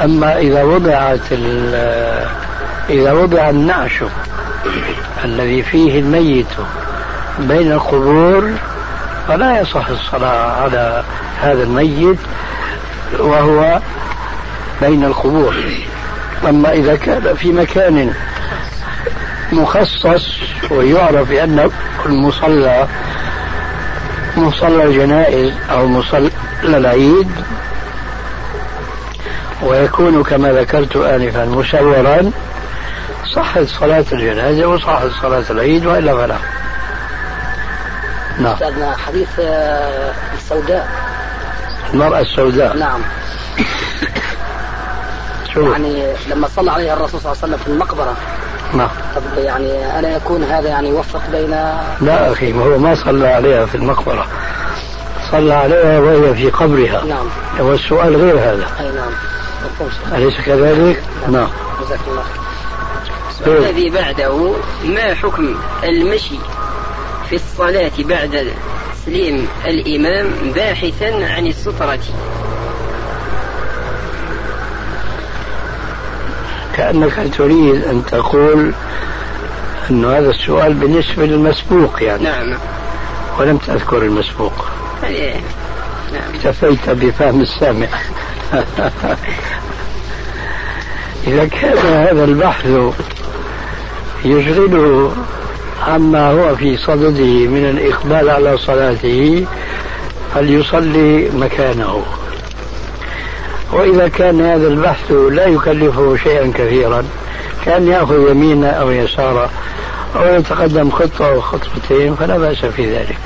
Speaker 3: أما إذا وضعت إذا وضع النعش الذي فيه الميت بين القبور فلا يصح الصلاة على هذا الميت وهو بين القبور. أما إذا كان في مكان مخصص ويعرف بأنه المصلى مصلى الجنائز أو مصلى العيد ويكون كما ذكرت آنفا مشورا صحت صلاة الجنازة وصحت صلاة العيد وإلا فلا.
Speaker 2: نعم. أستاذنا حديث آه، السوداء.
Speaker 3: المرأة السوداء.
Speaker 2: نعم. شو؟ يعني لما صلى عليها الرسول صلى الله عليه وسلم في المقبرة.
Speaker 3: نعم.
Speaker 2: طب يعني ألا يكون هذا يعني يوفق بين
Speaker 3: لا أخي ما هو ما صلى عليها في المقبرة. صلى عليها وهي في قبرها.
Speaker 2: نعم.
Speaker 3: هو السؤال غير هذا.
Speaker 2: أي نعم.
Speaker 3: أليس كذلك؟ نعم.
Speaker 2: جزاك الله
Speaker 4: الذي بعده ما حكم المشي في الصلاة بعد تسليم الإمام باحثا عن السترة؟
Speaker 3: كأنك تريد أن تقول أن هذا السؤال بالنسبة للمسبوق يعني.
Speaker 4: نعم.
Speaker 3: ولم تذكر المسبوق.
Speaker 4: نعم.
Speaker 3: اكتفيت بفهم السامع. إذا كان هذا البحث يشغله عما هو في صدده من الإقبال على صلاته فليصلي مكانه. وإذا كان هذا البحث لا يكلفه شيئا كثيرا كأن يأخذ يمينا أو يسارا أو يتقدم خطوة أو خطوتين فلا بأس في ذلك.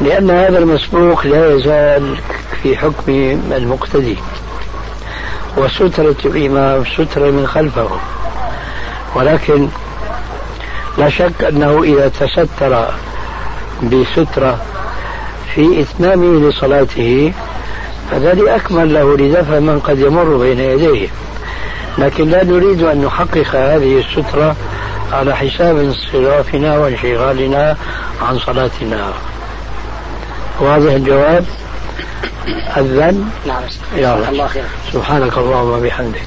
Speaker 3: لأن هذا المسبوق لا يزال في حكم المقتدي. وسترة الإمام سترة من خلفه. ولكن لا شك أنه إذا تستر بسترة في إتمامه لصلاته فذلك أكمل له لدفع من قد يمر بين يديه. لكن لا نريد أن نحقق هذه السترة على حساب انصرافنا وانشغالنا عن صلاتنا. واضح الجواب؟ أذن
Speaker 2: نعم
Speaker 3: يا
Speaker 2: الله خير
Speaker 3: سبحانك اللهم وبحمدك.